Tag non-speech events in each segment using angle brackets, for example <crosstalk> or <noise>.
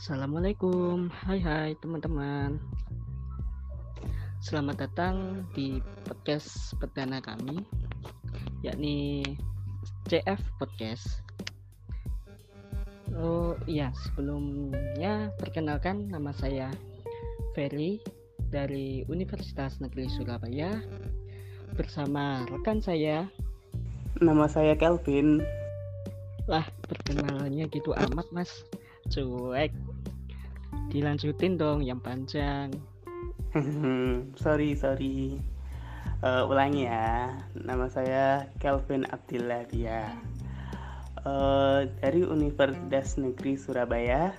Assalamualaikum, hai hai teman-teman. Selamat datang di podcast perdana kami Yakni CF Podcast. Oh iya, sebelumnya perkenalkan nama saya Ferry dari Universitas Negeri Surabaya. Bersama rekan saya. Nama saya Kelvin. Lah, perkenalannya gitu amat mas. Cuek dilanjutin dong yang panjang. <laughs> Sorry sorry. Uh, ulangi ya. Nama saya Kelvin Abdillah dia. Uh, dari Universitas Negeri Surabaya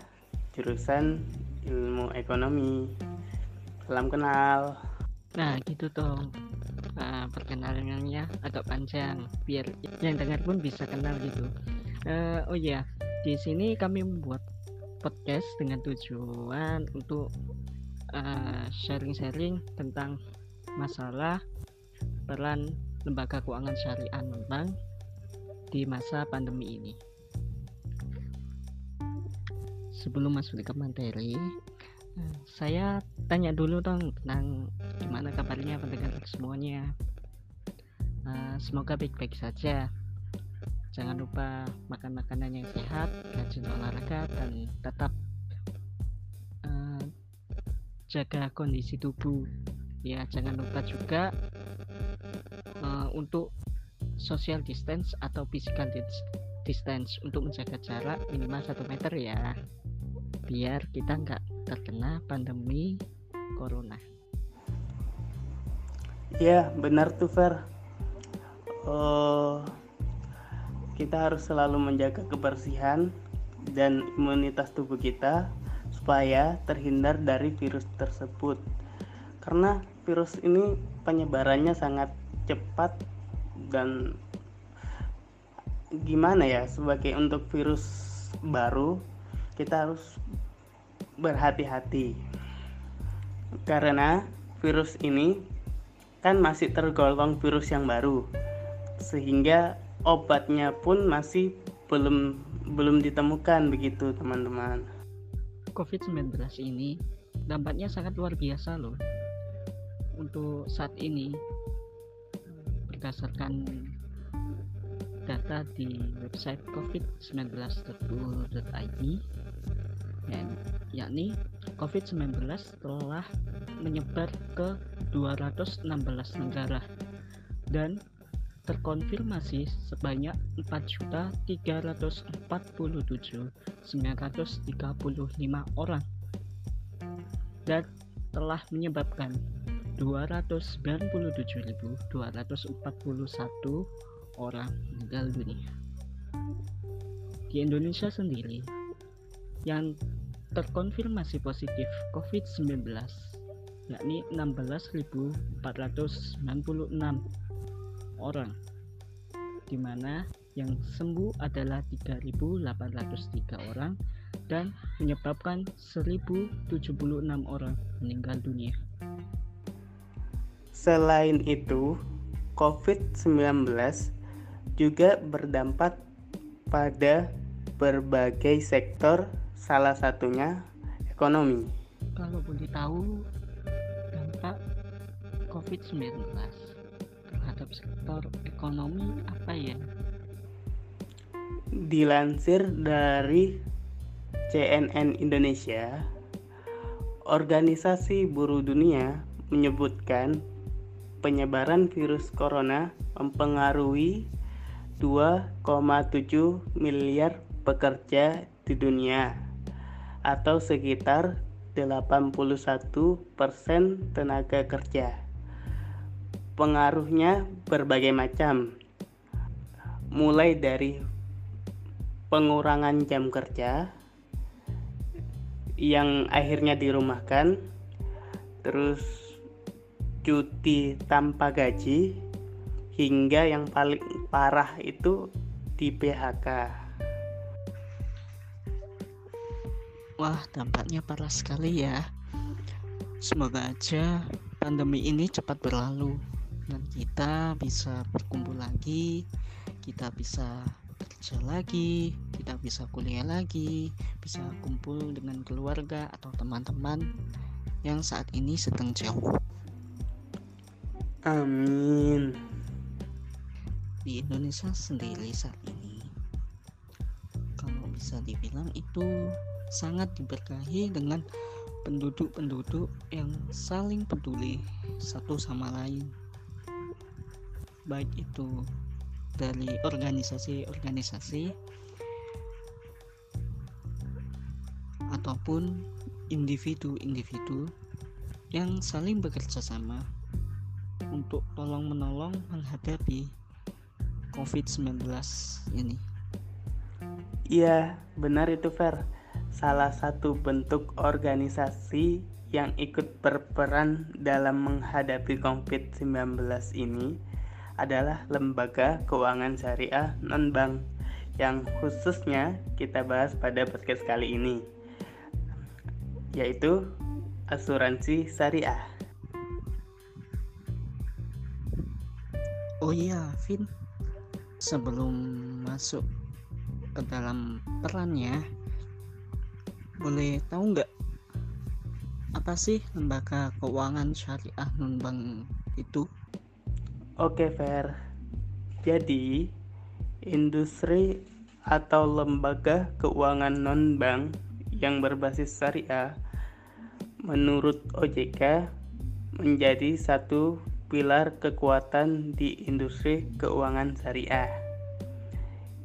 jurusan ilmu ekonomi. Salam kenal. Nah gitu dong. Nah, perkenalannya agak panjang biar yang dengar pun bisa kenal gitu. Uh, oh ya di sini kami membuat podcast dengan tujuan untuk eh, sharing-sharing uh, tentang masalah peran lembaga keuangan syariah non-bank di masa pandemi ini. Sebelum masuk ke materi, uh, saya tanya dulu dong tentang gimana kabarnya pendengar semuanya. Uh, semoga baik-baik saja jangan lupa makan makanan yang sehat rajin olahraga dan tetap uh, jaga kondisi tubuh. Ya jangan lupa juga uh, untuk social distance atau physical distance. Untuk menjaga jarak minimal satu meter ya biar kita nggak terkena pandemi corona. Ya benar tuh Fer. Uh, kita harus selalu menjaga kebersihan dan imunitas tubuh kita supaya terhindar dari virus tersebut. Karena virus ini penyebarannya sangat cepat dan gimana ya sebagai untuk virus baru kita harus berhati-hati karena virus ini kan masih tergolong virus yang baru sehingga obatnya pun masih belum belum ditemukan begitu teman-teman. COVID-19 ini dampaknya sangat luar biasa loh. Untuk saat ini berdasarkan data di website covid19.go.id dan yakni COVID-19 telah menyebar ke 216 negara dan terkonfirmasi sebanyak 4.347.935 orang dan telah menyebabkan 297.241 orang meninggal dunia. Di Indonesia sendiri, yang terkonfirmasi positif COVID-19 yakni 16.496 orang di mana yang sembuh adalah 3.803 orang dan menyebabkan 1.076 orang meninggal dunia. Selain itu, COVID-19 juga berdampak pada berbagai sektor, salah satunya ekonomi. Kalau boleh tahu, dampak COVID-19 terhadap sektor ekonomi apa ya? Dilansir dari CNN Indonesia, Organisasi Buruh Dunia menyebutkan penyebaran virus corona mempengaruhi 2,7 miliar pekerja di dunia atau sekitar 81% tenaga kerja pengaruhnya berbagai macam. Mulai dari pengurangan jam kerja yang akhirnya dirumahkan terus cuti tanpa gaji hingga yang paling parah itu di PHK Wah dampaknya parah sekali ya. Semoga aja pandemi ini cepat berlalu dan kita bisa berkumpul lagi kita bisa kerja lagi kita kita bisa kuliah lagi, bisa kumpul dengan keluarga atau teman-teman yang saat ini sedang jauh. Amin. Di Indonesia sendiri saat ini, kalau bisa dibilang itu sangat diberkahi dengan penduduk-penduduk yang saling peduli satu sama lain baik itu dari organisasi-organisasi ataupun individu-individu yang saling bekerja sama untuk tolong menolong menghadapi COVID-19 ini. Iya, benar itu Fer. Salah satu bentuk organisasi yang ikut berperan dalam menghadapi COVID-19 ini adalah lembaga keuangan syariah non-bank yang khususnya kita bahas pada podcast kali ini yaitu asuransi syariah. Oh iya, Vin. Sebelum masuk ke dalam perannya, boleh tahu nggak apa sih lembaga keuangan syariah non-bank itu? Oke, Fer. Jadi, industri atau lembaga keuangan non-bank yang berbasis syariah menurut OJK menjadi satu pilar kekuatan di industri keuangan syariah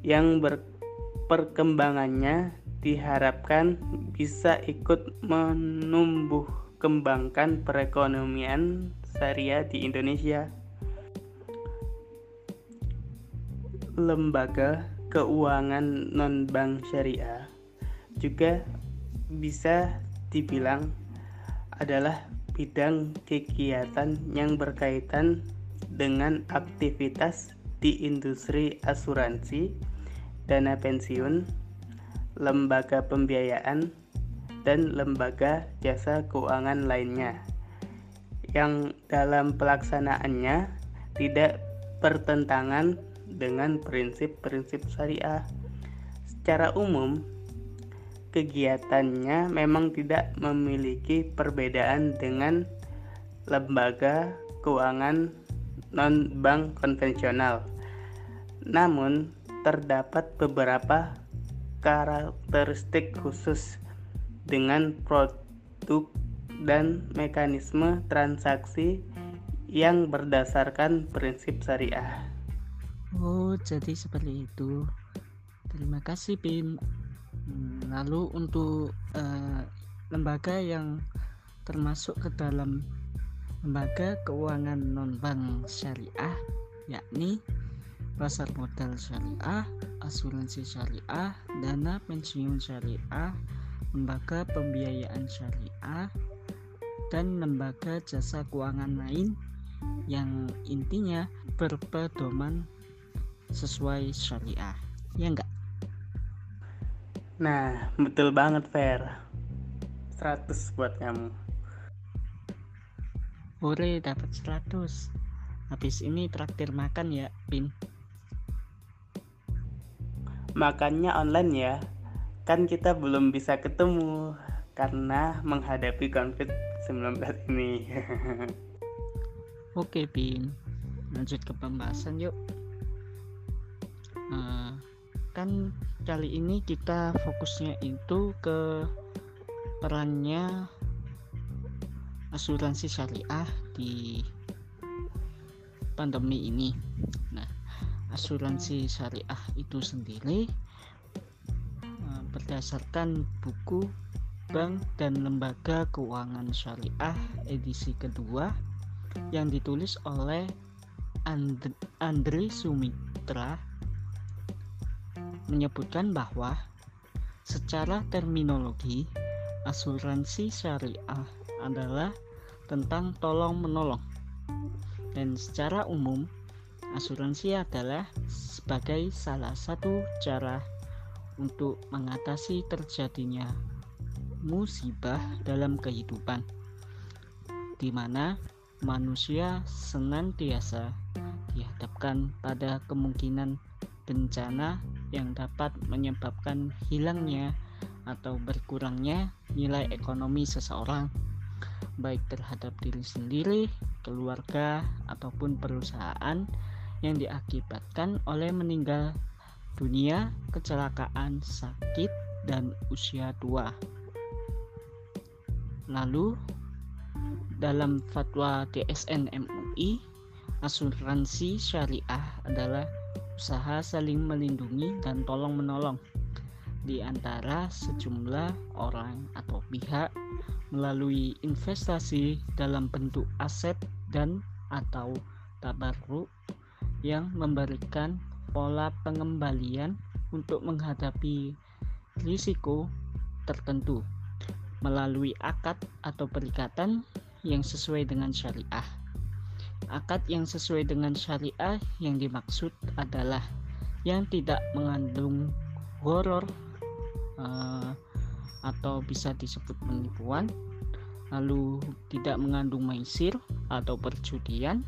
yang berperkembangannya diharapkan bisa ikut menumbuh kembangkan perekonomian syariah di Indonesia. Lembaga keuangan non-bank syariah juga bisa dibilang adalah bidang kegiatan yang berkaitan dengan aktivitas di industri asuransi, dana pensiun, lembaga pembiayaan, dan lembaga jasa keuangan lainnya yang dalam pelaksanaannya tidak bertentangan dengan prinsip-prinsip syariah. Secara umum, kegiatannya memang tidak memiliki perbedaan dengan lembaga keuangan non-bank konvensional. Namun, terdapat beberapa karakteristik khusus dengan produk dan mekanisme transaksi yang berdasarkan prinsip syariah. Oh, jadi seperti itu. Terima kasih, Pim. Hmm, lalu untuk uh, lembaga yang termasuk ke dalam lembaga keuangan non-bank syariah, yakni pasar modal syariah, asuransi syariah, dana pensiun syariah, lembaga pembiayaan syariah, dan lembaga jasa keuangan lain yang intinya berpedoman sesuai syariah. Ya enggak? Nah betul banget Fer. 100 buat kamu. Boleh dapat 100 habis ini traktir makan ya Pin. Makannya online ya. Kan kita belum bisa ketemu karena menghadapi COVID-19 ini. <laughs> Oke Pin. Lanjut ke pembahasan yuk Kan kali ini kita fokusnya itu ke perannya asuransi syariah di pandemi ini. Nah, asuransi syariah itu sendiri eh, berdasarkan buku Bank dan Lembaga Keuangan Syariah edisi kedua yang ditulis oleh Andre Sumitra menyebutkan bahwa secara terminologi asuransi syariah adalah tentang tolong menolong dan secara umum asuransi adalah sebagai salah satu cara untuk mengatasi terjadinya musibah dalam kehidupan di mana manusia senantiasa dihadapkan pada kemungkinan bencana yang dapat menyebabkan hilangnya atau berkurangnya nilai ekonomi seseorang baik terhadap diri sendiri, keluarga, ataupun perusahaan yang diakibatkan oleh meninggal dunia, kecelakaan, sakit, dan usia tua. Lalu, dalam fatwa DSN MUI, asuransi syariah adalah usaha saling melindungi dan tolong menolong di antara sejumlah orang atau pihak melalui investasi dalam bentuk aset dan atau tabarruk yang memberikan pola pengembalian untuk menghadapi risiko tertentu melalui akad atau perikatan yang sesuai dengan syariah. Akad yang sesuai dengan syariah yang dimaksud adalah yang tidak mengandung horor uh, atau bisa disebut penipuan lalu tidak mengandung maisir atau perjudian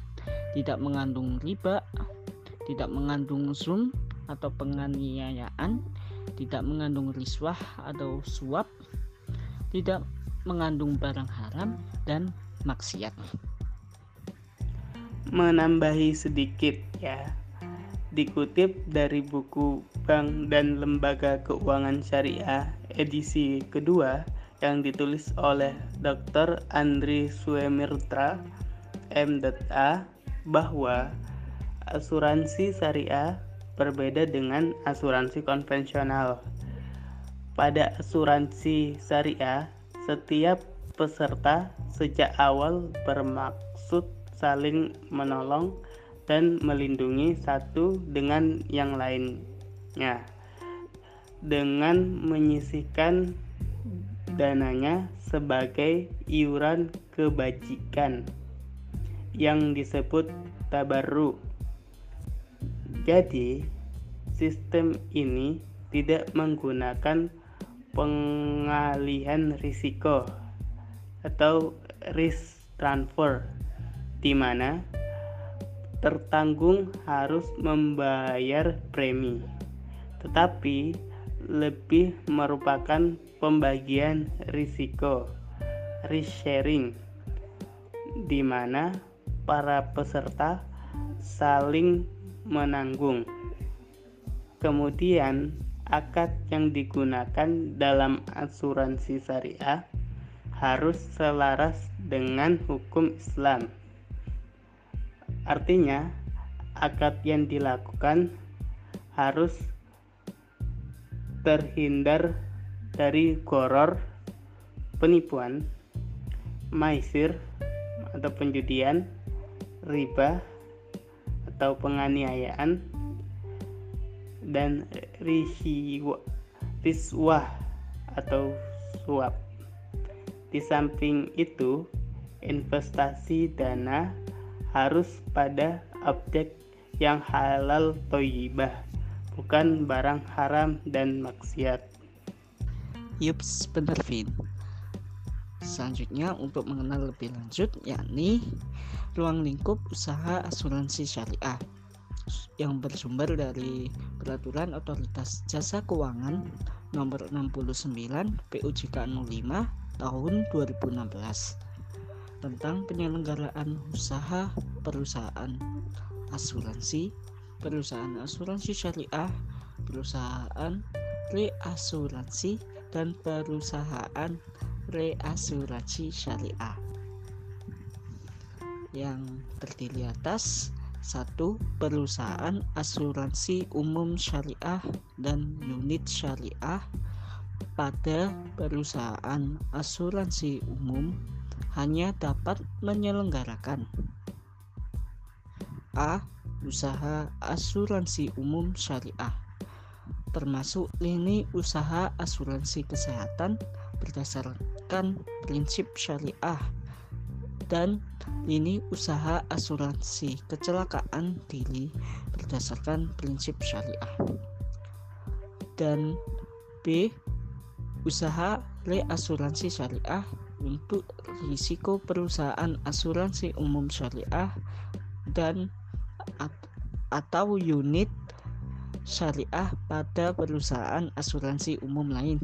tidak mengandung riba tidak mengandung zoom atau penganiayaan tidak mengandung riswah atau suap tidak mengandung barang haram dan maksiat menambahi sedikit ya dikutip dari buku Bank dan Lembaga Keuangan Syariah edisi kedua yang ditulis oleh Dr. Andri Suemirtra M.A bahwa asuransi syariah berbeda dengan asuransi konvensional. Pada asuransi syariah, setiap peserta sejak awal bermaksud saling menolong dan melindungi satu dengan yang lainnya dengan menyisihkan dananya sebagai iuran kebajikan yang disebut tabarru. Jadi, sistem ini tidak menggunakan pengalihan risiko atau risk transfer di mana tertanggung harus membayar premi, tetapi lebih merupakan pembagian risiko risk sharing di mana para peserta saling menanggung. Kemudian, akad yang digunakan dalam asuransi syariah harus selaras dengan hukum Islam Artinya, akad yang dilakukan harus terhindar dari goror, penipuan, maisir atau penjudian, riba atau penganiayaan, dan riswah atau suap. Di samping itu, investasi dana harus pada objek yang halal toyibah, bukan barang haram dan maksiat. Yups, benar Vin. Selanjutnya untuk mengenal lebih lanjut yakni ruang lingkup usaha asuransi syariah yang bersumber dari peraturan otoritas jasa keuangan nomor 69 PUJK 05 tahun 2016 tentang penyelenggaraan usaha perusahaan asuransi, perusahaan asuransi syariah, perusahaan reasuransi, dan perusahaan reasuransi syariah. Yang terdiri atas satu perusahaan asuransi umum syariah dan unit syariah pada perusahaan asuransi umum hanya dapat menyelenggarakan. A. Usaha asuransi umum syariah. Termasuk lini usaha asuransi kesehatan berdasarkan prinsip syariah dan lini usaha asuransi kecelakaan diri berdasarkan prinsip syariah. Dan B. Usaha reasuransi syariah untuk risiko perusahaan asuransi umum syariah dan atau unit syariah pada perusahaan asuransi umum lain.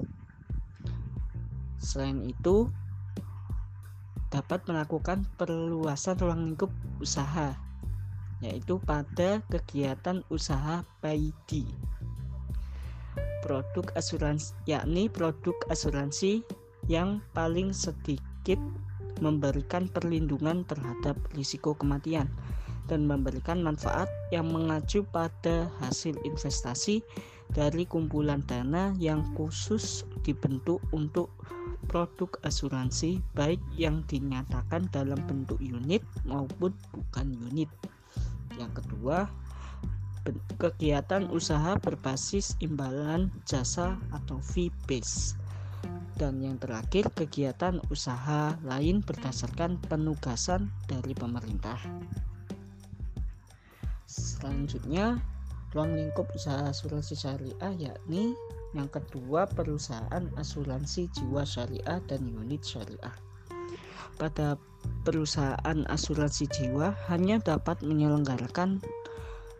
Selain itu, dapat melakukan perluasan ruang lingkup usaha, yaitu pada kegiatan usaha PAID. Produk asuransi, yakni produk asuransi yang paling sedikit memberikan perlindungan terhadap risiko kematian dan memberikan manfaat yang mengacu pada hasil investasi dari kumpulan dana yang khusus dibentuk untuk produk asuransi baik yang dinyatakan dalam bentuk unit maupun bukan unit. Yang kedua, kegiatan usaha berbasis imbalan jasa atau fee base dan yang terakhir kegiatan usaha lain berdasarkan penugasan dari pemerintah. Selanjutnya, ruang lingkup usaha asuransi syariah yakni yang kedua perusahaan asuransi jiwa syariah dan unit syariah. Pada perusahaan asuransi jiwa hanya dapat menyelenggarakan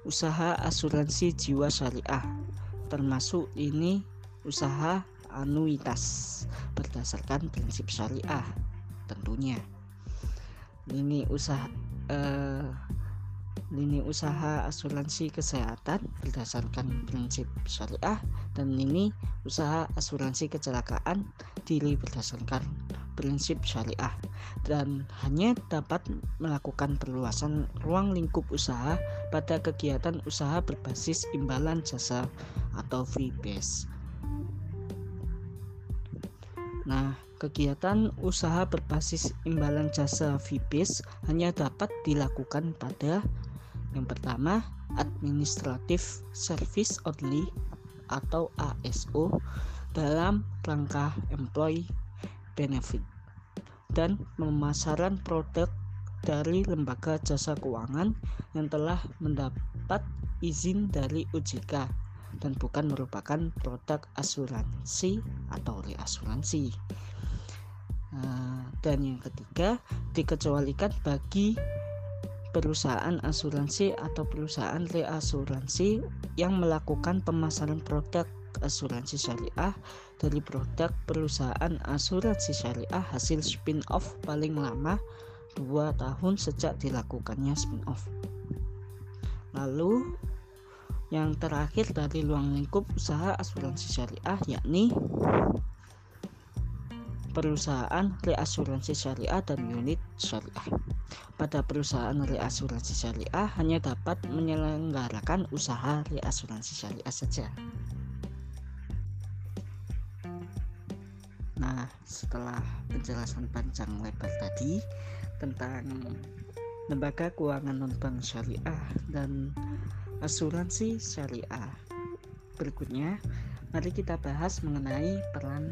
usaha asuransi jiwa syariah termasuk ini usaha anuitas berdasarkan prinsip syariah tentunya. Ini usaha eh, lini usaha asuransi kesehatan berdasarkan prinsip syariah dan ini usaha asuransi kecelakaan diri berdasarkan prinsip syariah. Dan hanya dapat melakukan perluasan ruang lingkup usaha pada kegiatan usaha berbasis imbalan jasa atau fee base Nah, kegiatan usaha berbasis imbalan jasa FIBIS hanya dapat dilakukan pada yang pertama Administrative Service Only atau ASO dalam rangka employee benefit dan pemasaran produk dari lembaga jasa keuangan yang telah mendapat izin dari OJK dan bukan merupakan produk asuransi atau reasuransi. Nah, dan yang ketiga, dikecualikan bagi perusahaan asuransi atau perusahaan reasuransi yang melakukan pemasaran produk asuransi syariah dari produk perusahaan asuransi syariah hasil spin-off paling lama 2 tahun sejak dilakukannya spin-off. Lalu yang terakhir dari ruang lingkup usaha asuransi syariah yakni perusahaan reasuransi syariah dan unit syariah. Pada perusahaan reasuransi syariah hanya dapat menyelenggarakan usaha reasuransi syariah saja. Nah, setelah penjelasan panjang lebar tadi tentang lembaga keuangan non-bank syariah dan asuransi syariah. Berikutnya, mari kita bahas mengenai peran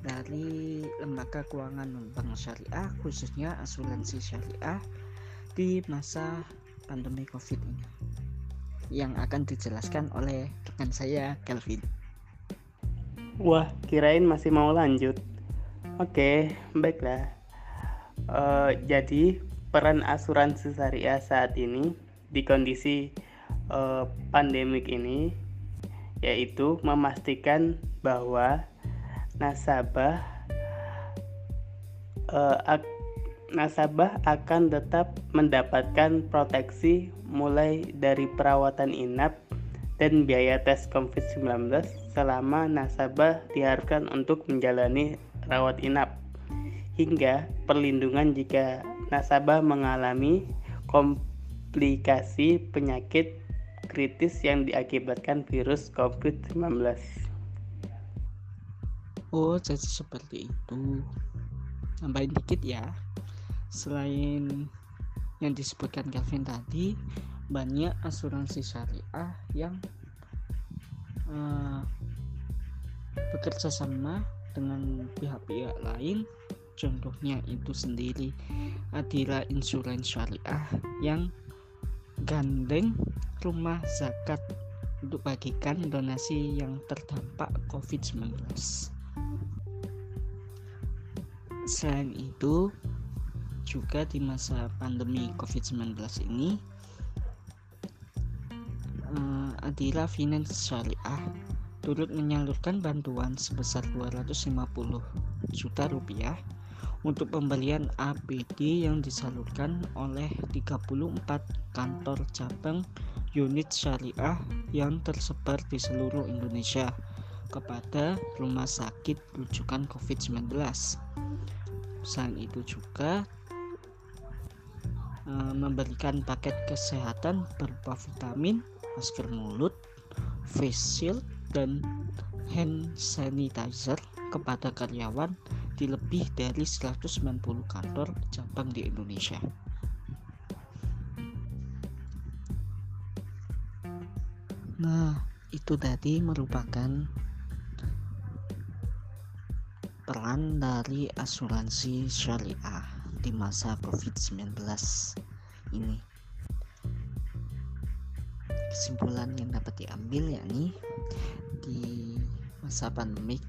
dari lembaga keuangan non-bank syariah khususnya asuransi syariah di masa pandemi Covid ini yang akan dijelaskan oleh rekan saya Kelvin. Wah, kirain masih mau lanjut. Oke, baiklah. Uh, jadi peran asuransi syariah saat ini di kondisi uh, pandemik ini yaitu memastikan bahwa nasabah uh, ak nasabah akan tetap mendapatkan proteksi mulai dari perawatan inap dan biaya tes COVID-19 selama nasabah diharapkan untuk menjalani rawat inap. Hingga perlindungan jika nasabah mengalami komplikasi penyakit kritis yang diakibatkan virus COVID-19. Oh, jadi seperti itu. Tambahin dikit ya. Selain yang disebutkan Kevin tadi, banyak asuransi syariah yang uh, bekerja sama dengan pihak-pihak lain contohnya itu sendiri Adira Insurance Syariah yang gandeng rumah zakat untuk bagikan donasi yang terdampak COVID-19. Selain itu, juga di masa pandemi COVID-19 ini, eh, Adira Finance Syariah turut menyalurkan bantuan sebesar 250 juta rupiah untuk pembelian APD yang disalurkan oleh 34 kantor cabang unit syariah yang tersebar di seluruh Indonesia kepada rumah sakit rujukan COVID-19. Selain itu juga eh, memberikan paket kesehatan berupa vitamin, masker mulut, face shield, dan hand sanitizer kepada karyawan di lebih dari 190 kantor cabang di Indonesia. Nah, itu tadi merupakan peran dari asuransi syariah di masa COVID-19 ini. Kesimpulan yang dapat diambil yakni di masa pandemik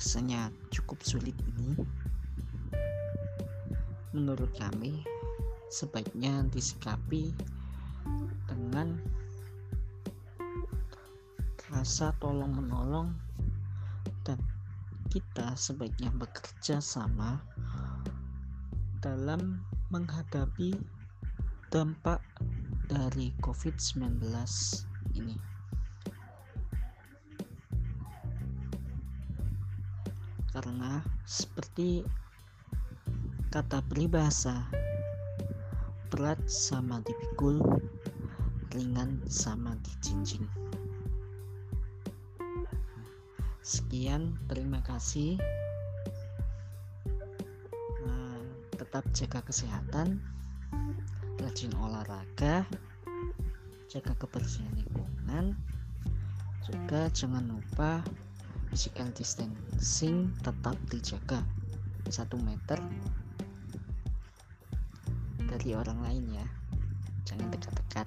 rasanya cukup sulit ini menurut kami sebaiknya disikapi dengan rasa tolong menolong dan kita sebaiknya bekerja sama dalam menghadapi dampak dari COVID-19 ini. Seperti kata peribahasa berat sama dipikul ringan sama dijinjing sekian terima kasih. Nah, tetap jaga kesehatan rajin olahraga jaga kebersihan lingkungan. Juga jangan lupa physical distancing tetap dijaga satu meter dari orang lain ya. Jangan dekat-dekat.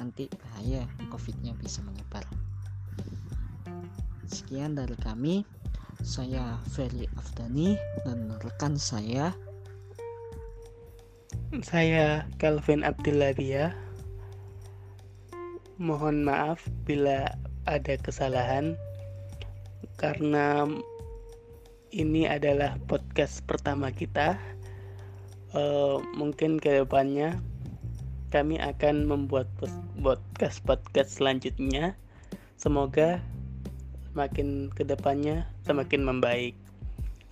Nanti bahaya covidnya bisa menyebar. Sekian dari kami. Saya Ferry Afdani dan rekan saya. Saya Calvin Abdillah mohon maaf bila ada kesalahan karena ini adalah podcast pertama kita. Uh, mungkin ke depannya kami akan membuat podcast podcast selanjutnya. Semoga semakin ke depannya semakin membaik.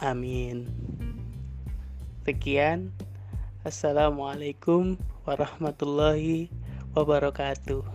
Amin. Sekian. Assalamualaikum warahmatullahi wabarakatuh.